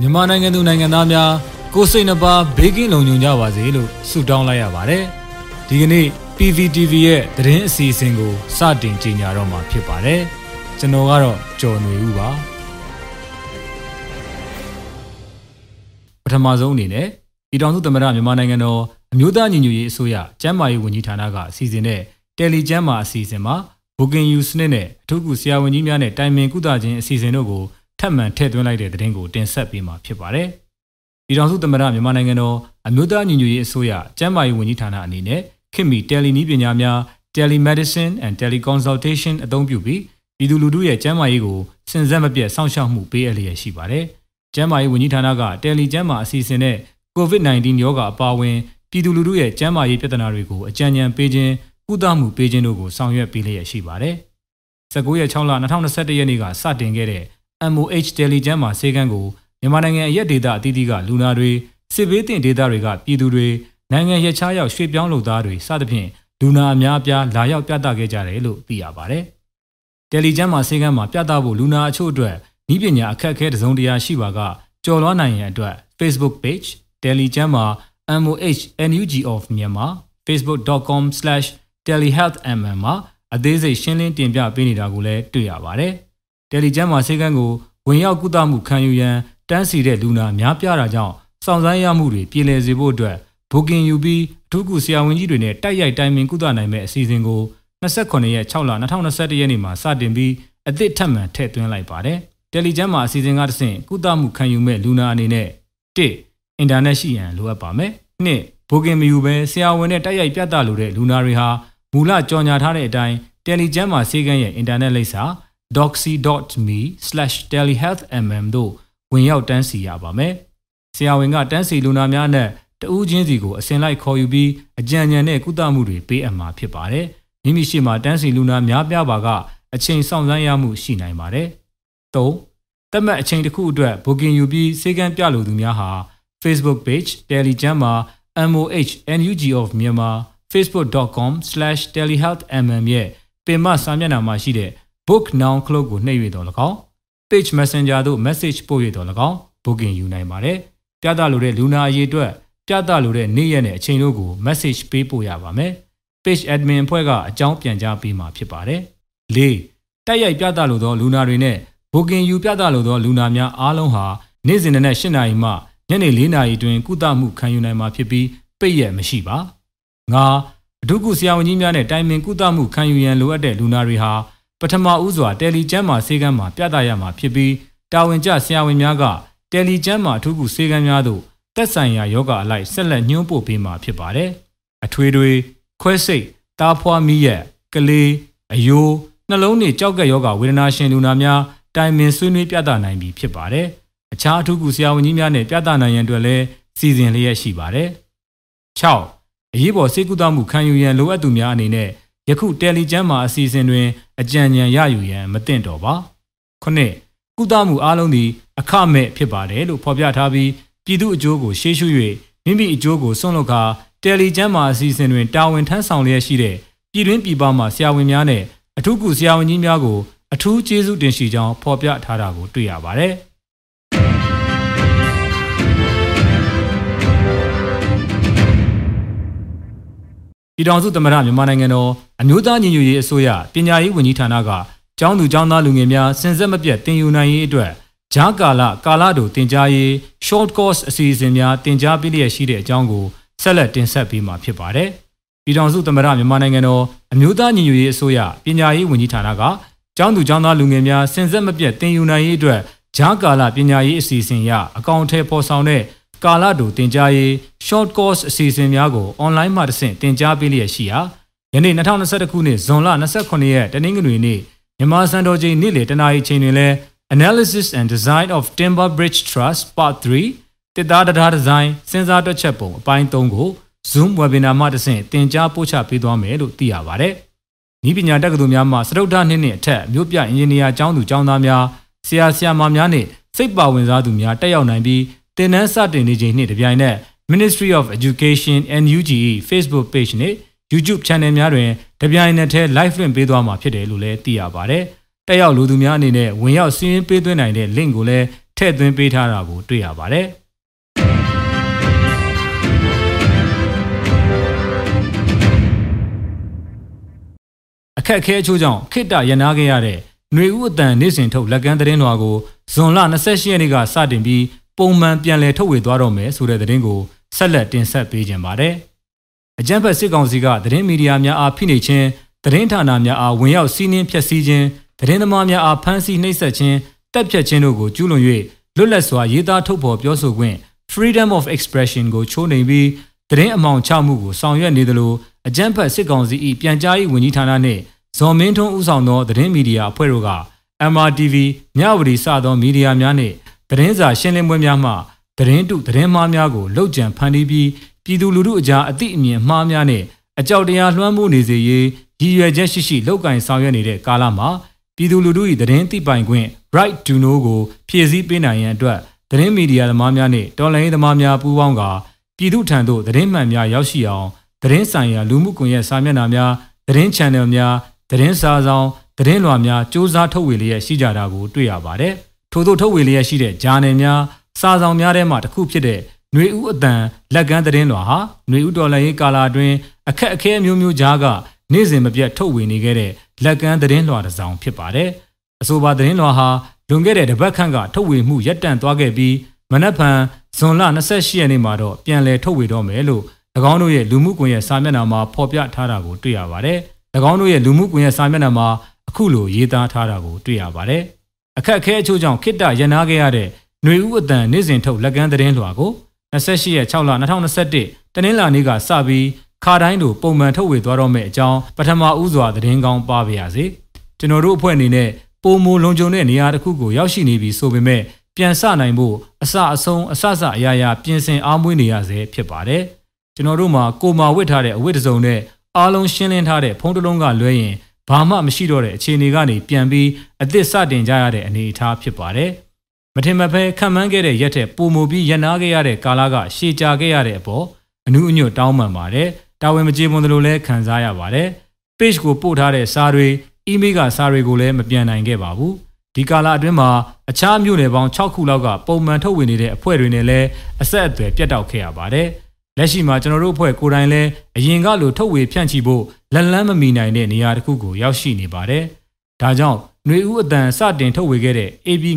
မြန်မာနိုင်ငံသူနိုင်ငံသားများကိုစိတ်နှပါဘေးကင်းလုံခြုံကြပါစေလို့ဆုတောင်းလိုက်ရပါတယ်။ဒီကနေ့ PVTV ရဲ့သတင်းအစီအစဉ်ကိုစတင်ကြေညာတော့မှာဖြစ်ပါတယ်။ကျွန်တော်ကတော့ကျော်နေဦးပါ။ပထမဆုံးအနေနဲ့ပြည်ထောင်စုသမ္မတမြန်မာနိုင်ငံတော်အမျိုးသားညီညွတ်ရေးအစိုးရကျန်းမာရေးဝန်ကြီးဌာနကအစီအစဉ်နဲ့တယ်လီကျန်းမာအစီအစဉ်မှာ Booking You စနစ်နဲ့အထူးကူဆရာဝန်ကြီးများနဲ့တိုင်ပင်ကုသခြင်းအစီအစဉ်တို့ကို ထပ်မံထည့်သွင်းလိုက်တဲ့သတင်းကိုတင်ဆက်ပေးမှာဖြစ်ပါတယ်။ပြည်ထောင်စုသမ္မတမြန်မာနိုင်ငံတော်အမျိုးသားညီညွတ်ရေးအစိုးရကျန်းမာရေးဝန်ကြီးဌာနအနေနဲ့ခင်မီတယ်လီနီးပညာများ telemedicine and teleconsultation အသုံးပြုပြီးပြည်သူလူထုရဲ့ကျန်းမာရေးကိုစဉ်ဆက်မပြတ်စောင့်ရှောက်မှုပေးအပ်လျက်ရှိပါတယ်။ကျန်းမာရေးဝန်ကြီးဌာနကတယ်လီကျန်းမာအစီအစဉ်နဲ့ COVID-19 ရောဂါအပါအဝင်ပြည်သူလူထုရဲ့ကျန်းမာရေးပြဿနာတွေကိုအကြံဉာဏ်ပေးခြင်းကုသမှုပေးခြင်းတို့ကိုဆောင်ရွက်ပေးလျက်ရှိပါတယ်။19ရက်6လ2021ရက်နေ့ကစတင်ခဲ့တဲ့ MOH Telecom မှာဆေးကန်းကိုမြန်မာနိုင်ငံအရက်ဒေတာအသီးသီးကလူနာတွေစစ်ဘေးတင်ဒေတာတွေကပြည်သူတွေနိုင်ငံရခြားရောက်ရွှေ့ပြောင်းလုပ်သားတွေစသဖြင့်လူနာအများအပြားလာရောက်ပြသခဲ့ကြတယ်လို့သိရပါတယ်။ Telecom မှာဆေးကန်းမှာပြသဖို့လူနာအချို့အတွက်ဤပညာအခက်အခဲတစုံတရာရှိပါကကြော်လွှားနိုင်ရန်အတွက် Facebook page Telecom မှာ MOH NUG of Myanmar facebook.com/telehealthmm မှာအသေးစိတ်ရှင်းလင်းတင်ပြပေးနေတာကိုလည်းတွေ့ရပါတယ်။ တယ်လီကျမ်းမှာဆေးကန်းကိုဝင်ရောက်ကုသမှုခံယူရန်တန်းစီတဲ့လူနာများပြားတာကြောင့်စောင့်ဆိုင်းရမှုတွေပြည်လည်စေဖို့အတွက်ဘိုကင်ယူပြီးအထူးကူဆရာဝန်ကြီးတွေနဲ့တိုက်ရိုက်တိုင်ပင်ကုသနိုင်မဲ့အစီအစဉ်ကို29ရက်6လ2021ရက်နေ့မှာစတင်ပြီးအသစ်ထပ်မံထည့်သွင်းလိုက်ပါတယ်။တယ်လီကျမ်းမှာအစီအစဉ်ကတဆင့်ကုသမှုခံယူမဲ့လူနာအနေနဲ့1အင်တာနက်ရှိရန်လိုအပ်ပါမယ်။2ဘိုကင်မယူပဲဆရာဝန်နဲ့တိုက်ရိုက်ပြသလိုတဲ့လူနာတွေဟာမူလကြော်ညာထားတဲ့အတိုင်းတယ်လီကျမ်းမှာဆေးကန်းရဲ့အင်တာနက်လိပ်စာ doxy.me/telehealthmm တို့ဝင်ရောက်တန်းစီရပါမယ်။ဆရာဝန်ကတန်းစီလူနာများနဲ့တဦးချင်းစီကိုအစဉ်လိုက်ခေါ်ယူပြီးအကြံဉာဏ်နဲ့ကုသမှုတွေပေးအပ်မှာဖြစ်ပါတယ်။မိမိရှိမှတန်းစီလူနာများပြားပါကအချိန်ဆောင်စမ်းရမှုရှိနိုင်ပါတယ်။၃တတ်မှတ်အချိန်တစ်ခုအတွက် booking ယူပြီးစေကန်းပြလိုသူများဟာ Facebook page Telegram မှာ MOH NUG of Myanmar facebook.com/telehealthmm ရဲ့ပင်မစာမျက်နှာမှာရှိတဲ့ book now clock ကိုနှိပ်၍တော်၎င်း page messenger သို့ message ပို့၍တော်၎င်း booking ယူနိုင်ပါတယ်။ပြသလိုတဲ့လူနာအရေးအတွက်ပြသလိုတဲ့နေ့ရက်နဲ့အချိန်တို့ကို message ပေးပို့ရပါမယ်။ page admin အဖွဲ့ကအကြောင်းပြန်ကြားပေးမှာဖြစ်ပါတယ်။၄တိုက်ရိုက်ပြသလိုသောလူနာတွေနဲ့ booking ယူပြသလိုသောလူနာများအားလုံးဟာနေ့စဉ်နဲ့၈နာရီမှညနေ၄နာရီတွင်ကုသမှုခံယူနိုင်မှာဖြစ်ပြီးပိတ်ရက်မရှိပါ။၅အထူးကုဆရာဝန်ကြီးများနဲ့တိုင်ပင်ကုသမှုခံယူရန်လိုအပ်တဲ့လူနာတွေဟာ ပထမဦးစွာတယ်လီကျမ်းမာဆေးကမ်းမှာပြသရမှာဖြစ်ပြီးတာဝန်ကျဆရာဝန်များကတယ်လီကျမ်းမာအထူးကုဆေးကမ်းများသို့သက်ဆိုင်ရာယောဂအလိုက်ဆက်လက်ညှိုးပို့ပေးမှာဖြစ်ပါတယ်။အထွေတွေခွဲစိတ်တားဖွားမိရက်ကလေးအယိုးနှလုံးနဲ့ကြောက်ကက်ယောဂဝေဒနာရှင်လူနာများတိုင်ပင်ဆွေးနွေးပြသနိုင်ပြီဖြစ်ပါတယ်။အခြားအထူးကုဆရာဝန်ကြီးများနဲ့ပြသနိုင်ရန်အတွက်လည်းစီစဉ်လျက်ရှိပါတယ်။6အရေးပေါ်စေကုသမှုခံယူရန်လိုအပ်သူများအနေနဲ့ ယခုတယ်လီကျမ်းမှာအစီအစဉ်တွင်အကြံဉာဏ်ရယူရန်မသင့်တော်ပါခုနှစ်ကုသမှုအားလုံးသည်အခမဲ့ဖြစ်ပါတယ်လို့ဖော်ပြထားပြီးပြည်သူအကျိုးကိုရှေးရှု၍မိမိအကျိုးကိုစွန့်လွတ်ကာတယ်လီကျမ်းမှာအစီအစဉ်တွင်တာဝန်ထမ်းဆောင်လျက်ရှိတဲ့ပြည်တွင်းပြည်ပမှဆရာဝန်များနဲ့အထူးကုဆရာဝန်ကြီးများကိုအထူးကျေးဇူးတင်ရှိကြောင်းဖော်ပြထားတာကိုတွေ့ရပါတယ်။ ပြည်ထောင်စုသမ္မတမြန်မာနိုင်ငံတော်အမျိုးသားညီညွတ်ရေးအစိုးရပညာရေးဝန်ကြီးဌာနကကျောင်းသူကျောင်းသားလူငယ်များစင်ဆက်မပြတ်တင်ယူနိုင်ရေးအတွက်ဂျားကာလကာလတို့တင် जा ရေး short course အစီအစဉ်များတင် जा ပေးလျက်ရှိတဲ့အကြောင်းကိုဆက်လက်တင်ဆက်ပေးမှာဖြစ်ပါတယ်။ပြည်ထောင်စုသမ္မတမြန်မာနိုင်ငံတော်အမျိုးသားညီညွတ်ရေးအစိုးရပညာရေးဝန်ကြီးဌာနကကျောင်းသူကျောင်းသားလူငယ်များစင်ဆက်မပြတ်တင်ယူနိုင်ရေးအတွက်ဂျားကာလပညာရေးအစီအစဉ်ရအကောင့်ထဲပေါ်ဆောင်တဲ့ ကာလတူတင် जा ရေး short course အစီအစဉ်များကို online မှာတဆင့်တင် जा ပေးလျက်ရှိရာယနေ့2021ခုနှစ်ဇွန်လ29ရက်တနင်္ဂနွေနေ့မြန်မာစံတော်ချိန်နေ့လယ်တနာရီချိန်တွင်လည်း Analysis and Design of Timber Bridge Trust Part 3တစ်သားတရားဒီဇိုင်းစဉ်းစားတွက်ချက်ပုံအပိုင်း3ကို Zoom webinar မှာတဆင့်တင် जा ပို့ချပေးသွားမယ်လို့သိရပါဗျ။ဤပညာတက္ကသိုလ်များမှစတုဒ္ဓနှစ်နှစ်အထက်မြို့ပြအင်ဂျင်နီယာကျောင်းသူကျောင်းသားများဆရာဆရာမများနှင့်စိတ်ပါဝင်စားသူများတက်ရောက်နိုင်ပြီး တင်နန်းစတင်နေချိန်နှင့်တပြိုင်နက် Ministry of Education NUG Facebook page နှင့် YouTube Channel များတွင်တပြိုင်နက်တည်း live လွှင့်ပေးသွားမှာဖြစ်တယ်လို့လည်းသိရပါတယ်။တက်ရောက်လူသူများအနေနဲ့ဝင်ရောက်စီးရင်ပေးသွင်းနိုင်တဲ့ link ကိုလည်းထထည့်သွင်းပေးထားတာကိုတွေ့ရပါတယ်။အခက်အခဲအချို့ကြောင့်ခိတ္တရနာခဲ့ရတဲ့ຫນွေဦးအတန်နေ့စဉ်ထုတ်လက်ကမ်းသတင်းလွှာကိုဇွန်လ28ရက်နေ့ကစတင်ပြီး ပုံမှန်ပြန်လည်ထုတ်ဝေသွားတော့မယ်ဆိုတဲ့သတင်းကိုဆက်လက်တင်ဆက်ပေးခြင်းပါတယ်။အကြံဖက်စစ်ကောင်စီကသတင်းမီဒီယာများအားဖိနှိပ်ခြင်းသတင်းဌာနများအားဝင်ရောက်စီးနင်းဖျက်ဆီးခြင်းသတင်းသမားများအားဖမ်းဆီးနှိပ်စက်ခြင်းတပ်ဖြတ်ခြင်းတို့ကိုကျူးလွန်၍လွတ်လပ်စွာရေးသားထုတ်ဖော်ပြောဆိုခွင့် freedom of expression ကိုချိုးနှိမ်ပြီးသတင်းအမှောင်ချမှုကိုဆောင်ရွက်နေသလိုအကြံဖက်စစ်ကောင်စီ၏ပြန်ကြားရေးဝန်ကြီးဌာနနှင့်ဇော်မင်းထွန်းဦးဆောင်သောသတင်းမီဒီယာအဖွဲ့တို့က MRTV မြဝတီစသောမီဒီယာများနှင့် သတင်းစာရှင်းလင်းပွဲများမှသတင်းတုသတင်းမှားများကိုလှုပ်ကြံဖန်တီးပြီးပြည်သူလူထုအကြားအသိအမြင်မှားများနှင့်အကြောက်တရားလွှမ်းမိုးနေစေရေးရည်ရွယ်ချက်ရှိရှိလောက်ကင်ဆောင်ရွက်နေတဲ့ကာလမှာပြည်သူလူထု၏သတင်းသိပိုင်ခွင့် right to know ကိုဖြည့်ဆည်းပေးနိုင်ရန်အတွက်သတင်းမီဒီယာသမားများနှင့်တော်လှန်ရေးသမားများပူးပေါင်းကာပြည်သူထံသို့သတင်းမှန်များရောက်ရှိအောင်သတင်းဆိုင်ရာလူမှုကွန်ရက်စာမျက်နှာများသတင်း channel များသတင်းစာဆောင်သတင်းလွှာများစ조사ထုတ်ဝေလျက်ရှိကြတာကိုတွေ့ရပါတယ်။ ထို့သောထုတ်ဝေလျက်ရှိတဲ့ဂျာနယ်များစာဆောင်များထဲမှတစ်ခုဖြစ်တဲ့ຫນွေဦးအတန်လက်ကမ်းသတင်းလွှာဟာຫນွေဦးတော်လှန်ရေးကာလအတွင်းအခက်အခဲအမျိုးမျိုးကြားကနေ့စဉ်မပြတ်ထုတ်ဝေနေခဲ့တဲ့လက်ကမ်းသတင်းလွှာတစ်စောင်ဖြစ်ပါတယ်။အဆိုပါသတင်းလွှာဟာလွန်ခဲ့တဲ့တပတ်ခန့်ကထုတ်ဝေမှုရပ်တန့်သွားခဲ့ပြီးမနက်ဖြန်ဇွန်လ28ရက်နေ့မှာတော့ပြန်လည်ထုတ်ဝေတော့မယ်လို့၎င်းတို့ရဲ့လူမှုကွန်ရက်စာမျက်နှာမှာဖော်ပြထားတာကိုတွေ့ရပါတယ်။၎င်းတို့ရဲ့လူမှုကွန်ရက်စာမျက်နှာမှာအခုလိုရေးသားထားတာကိုတွေ့ရပါတယ်။ အခက်အခဲအချို့ကြောင့်ခိတ္တရနာခဲ့ရတဲ့ຫນွေဦးအတန်နေ့စဉ်ထုတ်လက်ကမ်းသတင်းလွှာကို28ရက်6လ2021တနင်္လာနေ့ကစပြီးခါတိုင်းလိုပုံမှန်ထုတ်ဝေသွားတော့မယ့်အကြောင်းပထမဦးစွာသတင်းကောင်းပါပါရစေ။ကျွန်တော်တို့အဖွဲ့အနေနဲ့ပုံမလုံခြုံတဲ့နေရာတစ်ခုကိုရောက်ရှိနေပြီဆိုပေမဲ့ပြန်ဆနိုင်ဖို့အစအဆုံးအစစအရာရာပြင်ဆင်အားမွေးနေရဆဲဖြစ်ပါတယ်။ကျွန်တော်တို့မှာကိုမာဝစ်ထားတဲ့အဝတ်တစ်စုံနဲ့အားလုံးရှင်းလင်းထားတဲ့ဖုံးတလုံးကလွဲရင် ဘာမှမရှိတော့တဲ့အခြေအနေကနေပြန်ပြီးအသစ်စတင်ကြရတဲ့အနေအထားဖြစ်ပါတယ်။မထင်မဖဲခံမှန်းခဲ့တဲ့ရက်ထက်ပိုမိုပြီးရန်နာခဲ့ရတဲ့ကာလကရှည်ကြာခဲ့ရတဲ့အပေါ်အနုအညွတ်တောင်းပန်ပါတယ်။တာဝန်မကျေပွန်သလိုလဲခံစားရပါတယ်။ page ကိုပို့ထားတဲ့စာတွေ email ကစာတွေကိုလည်းမပြန်နိုင်ခဲ့ပါဘူး။ဒီကာလအတွင်းမှာအခြားမြို့နယ်ပေါင်း6ခုလောက်ကပုံမှန်ထုတ်ဝေနေတဲ့အဖွဲ့တွေနဲ့လည်းအဆက်အသွယ်ပြတ်တောက်ခဲ့ရပါတယ်။လက်ရှိမှာကျွန်တော်တို့အဖွဲ့ကိုယ်တိုင်လည်းအရင်ကလိုထုတ်ဝေဖြန့်ချီဖို့ လက်လန်းမမီနိုင်တဲ့နေရာတစ်ခုကိုရောက်ရှိနေပါတယ်။ဒါကြောင့်ຫນွေဦးအတန်စတင်ထုတ်ဝေခဲ့တဲ့ AB